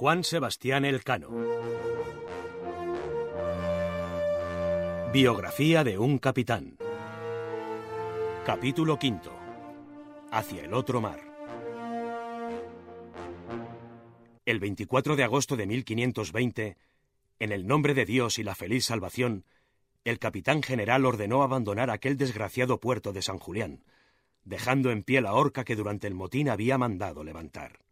Juan Sebastián Elcano. Biografía de un capitán. Capítulo quinto. Hacia el otro mar. El 24 de agosto de 1520, en el nombre de Dios y la feliz salvación, el capitán general ordenó abandonar aquel desgraciado puerto de San Julián, dejando en pie la horca que durante el motín había mandado levantar.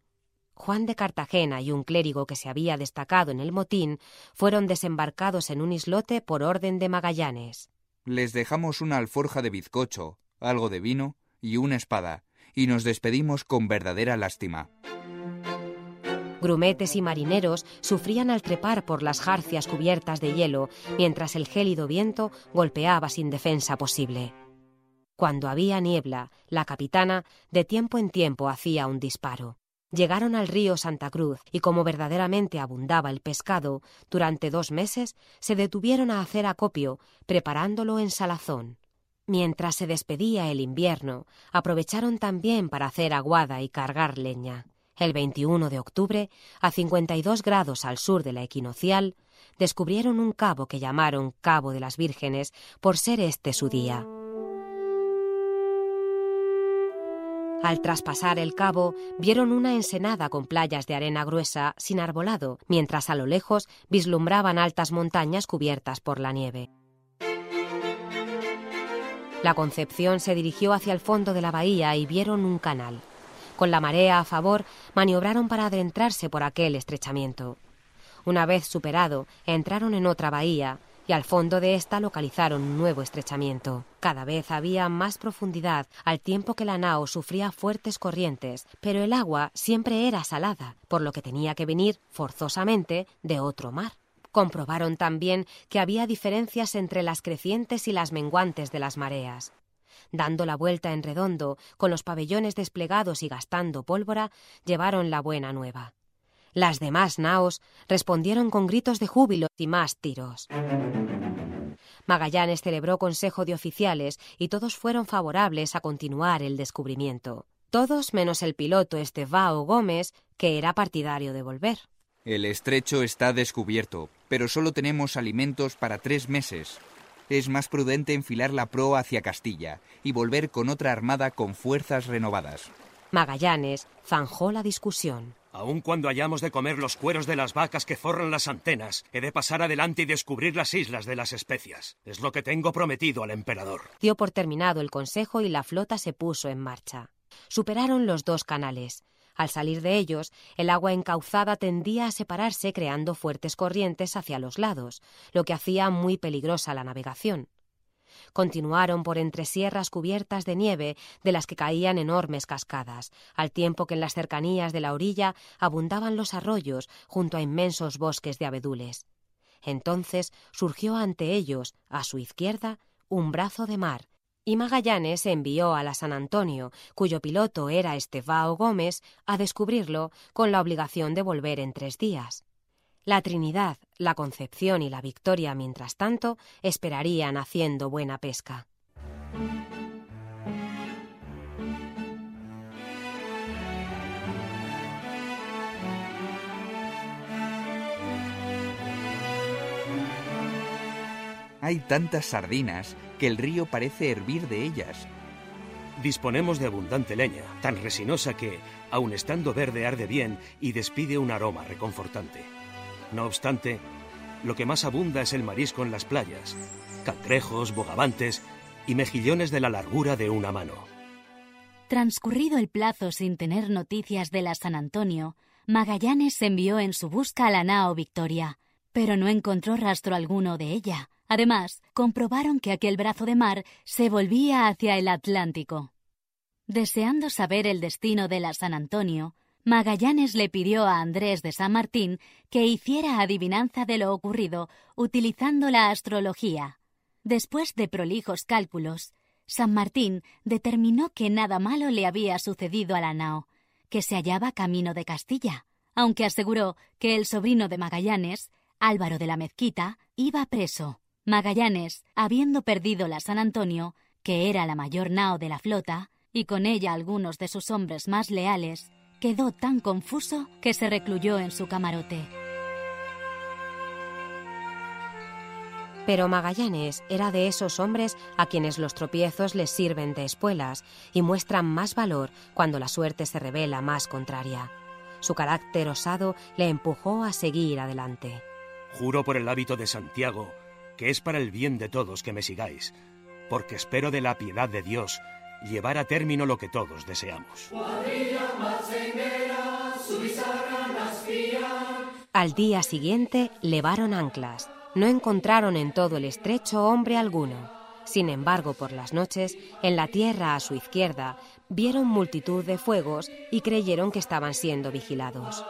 Juan de Cartagena y un clérigo que se había destacado en el motín fueron desembarcados en un islote por orden de Magallanes. Les dejamos una alforja de bizcocho, algo de vino y una espada, y nos despedimos con verdadera lástima. Grumetes y marineros sufrían al trepar por las jarcias cubiertas de hielo, mientras el gélido viento golpeaba sin defensa posible. Cuando había niebla, la capitana de tiempo en tiempo hacía un disparo. Llegaron al río Santa Cruz y como verdaderamente abundaba el pescado, durante dos meses se detuvieron a hacer acopio, preparándolo en salazón. Mientras se despedía el invierno, aprovecharon también para hacer aguada y cargar leña. El 21 de octubre, a 52 grados al sur de la equinocial, descubrieron un cabo que llamaron Cabo de las Vírgenes por ser este su día. Al traspasar el cabo, vieron una ensenada con playas de arena gruesa sin arbolado, mientras a lo lejos vislumbraban altas montañas cubiertas por la nieve. La Concepción se dirigió hacia el fondo de la bahía y vieron un canal. Con la marea a favor, maniobraron para adentrarse por aquel estrechamiento. Una vez superado, entraron en otra bahía, y al fondo de esta localizaron un nuevo estrechamiento. Cada vez había más profundidad, al tiempo que la nao sufría fuertes corrientes, pero el agua siempre era salada, por lo que tenía que venir, forzosamente, de otro mar. Comprobaron también que había diferencias entre las crecientes y las menguantes de las mareas. Dando la vuelta en redondo, con los pabellones desplegados y gastando pólvora, llevaron la buena nueva. Las demás naos respondieron con gritos de júbilo y más tiros. Magallanes celebró consejo de oficiales y todos fueron favorables a continuar el descubrimiento. Todos menos el piloto Estevao Gómez, que era partidario de volver. El estrecho está descubierto, pero solo tenemos alimentos para tres meses. Es más prudente enfilar la proa hacia Castilla y volver con otra armada con fuerzas renovadas. Magallanes zanjó la discusión. Aun cuando hayamos de comer los cueros de las vacas que forran las antenas, he de pasar adelante y descubrir las islas de las especias. Es lo que tengo prometido al emperador. Dio por terminado el consejo y la flota se puso en marcha. Superaron los dos canales. Al salir de ellos, el agua encauzada tendía a separarse creando fuertes corrientes hacia los lados, lo que hacía muy peligrosa la navegación. Continuaron por entre sierras cubiertas de nieve de las que caían enormes cascadas, al tiempo que en las cercanías de la orilla abundaban los arroyos junto a inmensos bosques de abedules. Entonces surgió ante ellos, a su izquierda, un brazo de mar, y Magallanes envió a la San Antonio, cuyo piloto era Estefao Gómez, a descubrirlo con la obligación de volver en tres días. La Trinidad, la Concepción y la Victoria, mientras tanto, esperarían haciendo buena pesca. Hay tantas sardinas que el río parece hervir de ellas. Disponemos de abundante leña, tan resinosa que, aun estando verde, arde bien y despide un aroma reconfortante. No obstante, lo que más abunda es el marisco en las playas, cangrejos, bogavantes y mejillones de la largura de una mano. Transcurrido el plazo sin tener noticias de la San Antonio, Magallanes envió en su busca a la nao Victoria, pero no encontró rastro alguno de ella. Además, comprobaron que aquel brazo de mar se volvía hacia el Atlántico. Deseando saber el destino de la San Antonio, Magallanes le pidió a Andrés de San Martín que hiciera adivinanza de lo ocurrido utilizando la astrología. Después de prolijos cálculos, San Martín determinó que nada malo le había sucedido a la nao, que se hallaba camino de Castilla, aunque aseguró que el sobrino de Magallanes, Álvaro de la Mezquita, iba preso. Magallanes, habiendo perdido la San Antonio, que era la mayor nao de la flota, y con ella algunos de sus hombres más leales, quedó tan confuso que se recluyó en su camarote. Pero Magallanes era de esos hombres a quienes los tropiezos les sirven de espuelas y muestran más valor cuando la suerte se revela más contraria. Su carácter osado le empujó a seguir adelante. Juro por el hábito de Santiago que es para el bien de todos que me sigáis, porque espero de la piedad de Dios llevar a término lo que todos deseamos. Al día siguiente levaron anclas no encontraron en todo el estrecho hombre alguno. Sin embargo, por las noches, en la tierra a su izquierda, vieron multitud de fuegos y creyeron que estaban siendo vigilados.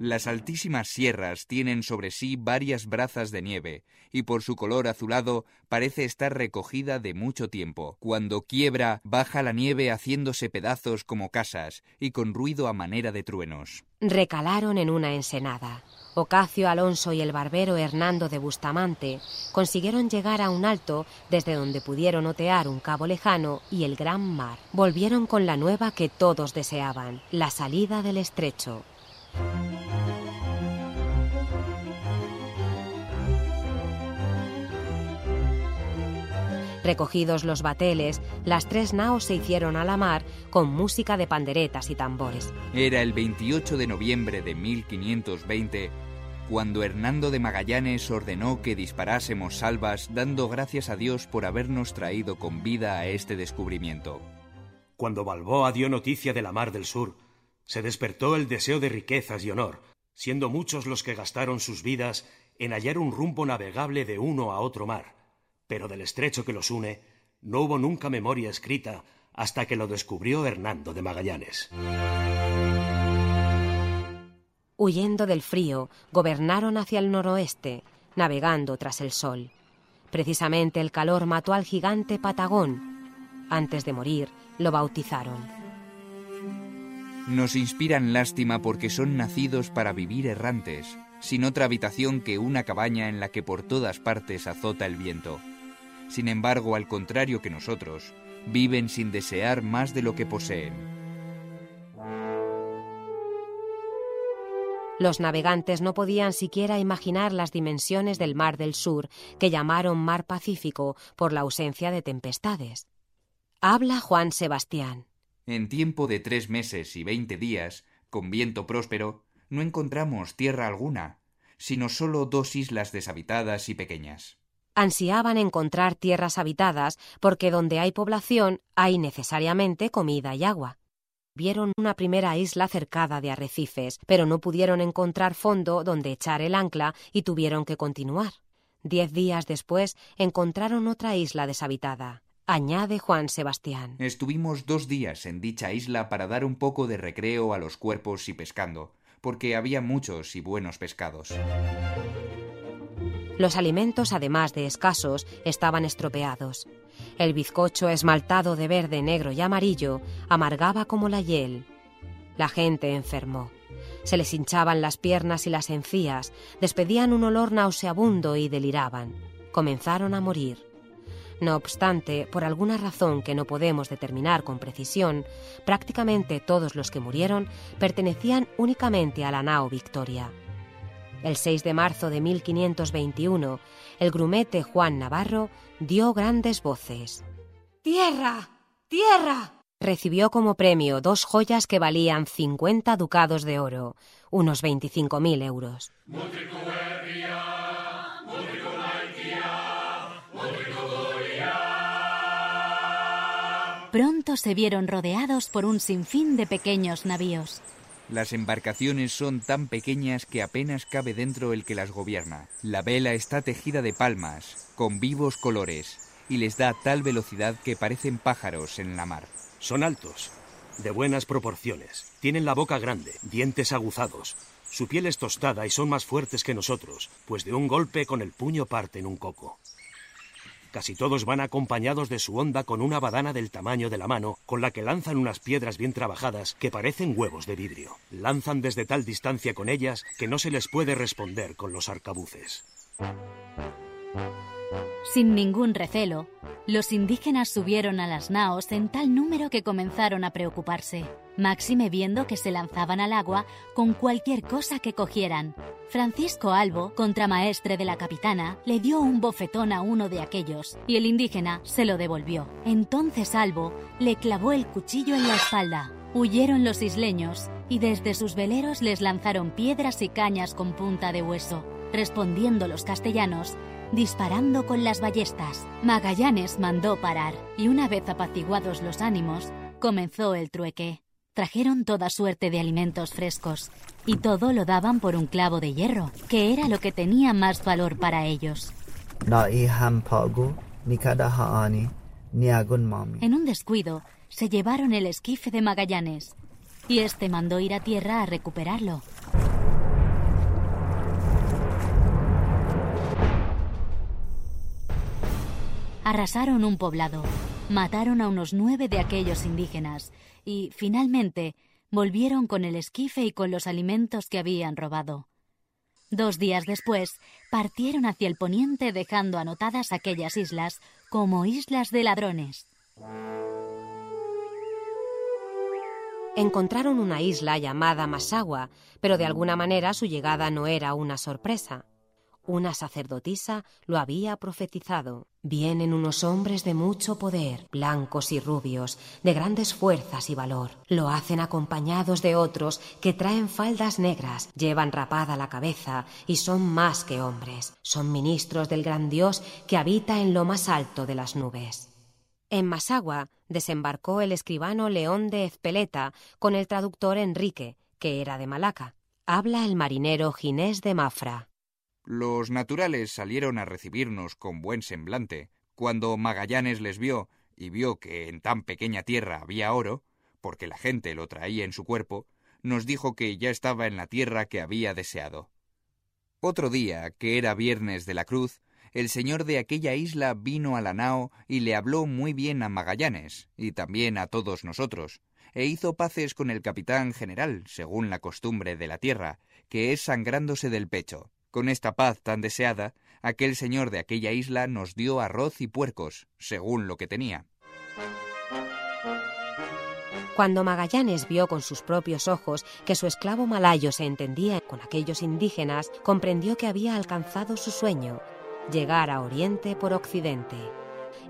Las altísimas sierras tienen sobre sí varias brazas de nieve, y por su color azulado parece estar recogida de mucho tiempo. Cuando quiebra, baja la nieve haciéndose pedazos como casas y con ruido a manera de truenos. Recalaron en una ensenada. Ocacio Alonso y el barbero Hernando de Bustamante consiguieron llegar a un alto desde donde pudieron otear un cabo lejano y el gran mar. Volvieron con la nueva que todos deseaban, la salida del estrecho. Recogidos los bateles, las tres naos se hicieron a la mar con música de panderetas y tambores. Era el 28 de noviembre de 1520 cuando Hernando de Magallanes ordenó que disparásemos salvas dando gracias a Dios por habernos traído con vida a este descubrimiento. Cuando Balboa dio noticia de la mar del sur, se despertó el deseo de riquezas y honor, siendo muchos los que gastaron sus vidas en hallar un rumbo navegable de uno a otro mar, pero del estrecho que los une no hubo nunca memoria escrita hasta que lo descubrió Hernando de Magallanes. Huyendo del frío, gobernaron hacia el noroeste, navegando tras el sol. Precisamente el calor mató al gigante Patagón. Antes de morir, lo bautizaron. Nos inspiran lástima porque son nacidos para vivir errantes, sin otra habitación que una cabaña en la que por todas partes azota el viento. Sin embargo, al contrario que nosotros, viven sin desear más de lo que poseen Los navegantes no podían siquiera imaginar las dimensiones del Mar del Sur, que llamaron Mar Pacífico por la ausencia de tempestades. Habla Juan Sebastián. En tiempo de tres meses y veinte días, con viento próspero, no encontramos tierra alguna, sino solo dos islas deshabitadas y pequeñas. Ansiaban encontrar tierras habitadas porque donde hay población hay necesariamente comida y agua vieron una primera isla cercada de arrecifes, pero no pudieron encontrar fondo donde echar el ancla y tuvieron que continuar. Diez días después encontraron otra isla deshabitada. Añade Juan Sebastián. Estuvimos dos días en dicha isla para dar un poco de recreo a los cuerpos y pescando, porque había muchos y buenos pescados. Los alimentos, además de escasos, estaban estropeados. El bizcocho esmaltado de verde, negro y amarillo amargaba como la hiel. La gente enfermó. Se les hinchaban las piernas y las encías, despedían un olor nauseabundo y deliraban. Comenzaron a morir. No obstante, por alguna razón que no podemos determinar con precisión, prácticamente todos los que murieron pertenecían únicamente a la nao Victoria. El 6 de marzo de 1521, el grumete Juan Navarro dio grandes voces. ¡Tierra! ¡Tierra! Recibió como premio dos joyas que valían 50 ducados de oro, unos 25.000 euros. Pronto se vieron rodeados por un sinfín de pequeños navíos. Las embarcaciones son tan pequeñas que apenas cabe dentro el que las gobierna. La vela está tejida de palmas, con vivos colores, y les da tal velocidad que parecen pájaros en la mar. Son altos, de buenas proporciones, tienen la boca grande, dientes aguzados, su piel es tostada y son más fuertes que nosotros, pues de un golpe con el puño parten un coco. Casi todos van acompañados de su onda con una badana del tamaño de la mano, con la que lanzan unas piedras bien trabajadas que parecen huevos de vidrio. Lanzan desde tal distancia con ellas que no se les puede responder con los arcabuces. Sin ningún recelo, los indígenas subieron a las naos en tal número que comenzaron a preocuparse. Máxime viendo que se lanzaban al agua con cualquier cosa que cogieran. Francisco Albo, contramaestre de la capitana, le dio un bofetón a uno de aquellos y el indígena se lo devolvió. Entonces Albo le clavó el cuchillo en la espalda. Huyeron los isleños y desde sus veleros les lanzaron piedras y cañas con punta de hueso, respondiendo los castellanos disparando con las ballestas. Magallanes mandó parar y una vez apaciguados los ánimos, comenzó el trueque. Trajeron toda suerte de alimentos frescos y todo lo daban por un clavo de hierro, que era lo que tenía más valor para ellos. En un descuido, se llevaron el esquife de Magallanes y este mandó ir a tierra a recuperarlo. Arrasaron un poblado, mataron a unos nueve de aquellos indígenas y, finalmente, volvieron con el esquife y con los alimentos que habían robado. Dos días después, partieron hacia el poniente dejando anotadas aquellas islas como islas de ladrones. Encontraron una isla llamada Masagua, pero de alguna manera su llegada no era una sorpresa. Una sacerdotisa lo había profetizado. Vienen unos hombres de mucho poder, blancos y rubios, de grandes fuerzas y valor. Lo hacen acompañados de otros que traen faldas negras, llevan rapada la cabeza y son más que hombres. Son ministros del gran Dios que habita en lo más alto de las nubes. En Masagua desembarcó el escribano León de Ezpeleta con el traductor Enrique, que era de Malaca. Habla el marinero Ginés de Mafra. Los naturales salieron a recibirnos con buen semblante. Cuando Magallanes les vio y vio que en tan pequeña tierra había oro, porque la gente lo traía en su cuerpo, nos dijo que ya estaba en la tierra que había deseado. Otro día, que era viernes de la cruz, el señor de aquella isla vino a la nao y le habló muy bien a Magallanes, y también a todos nosotros, e hizo paces con el capitán general, según la costumbre de la tierra, que es sangrándose del pecho. Con esta paz tan deseada, aquel señor de aquella isla nos dio arroz y puercos, según lo que tenía. Cuando Magallanes vio con sus propios ojos que su esclavo malayo se entendía con aquellos indígenas, comprendió que había alcanzado su sueño, llegar a Oriente por Occidente.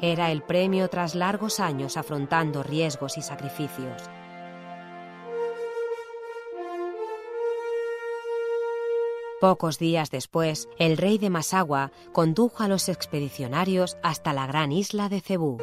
Era el premio tras largos años afrontando riesgos y sacrificios. Pocos días después, el rey de Masagua condujo a los expedicionarios hasta la gran isla de Cebú.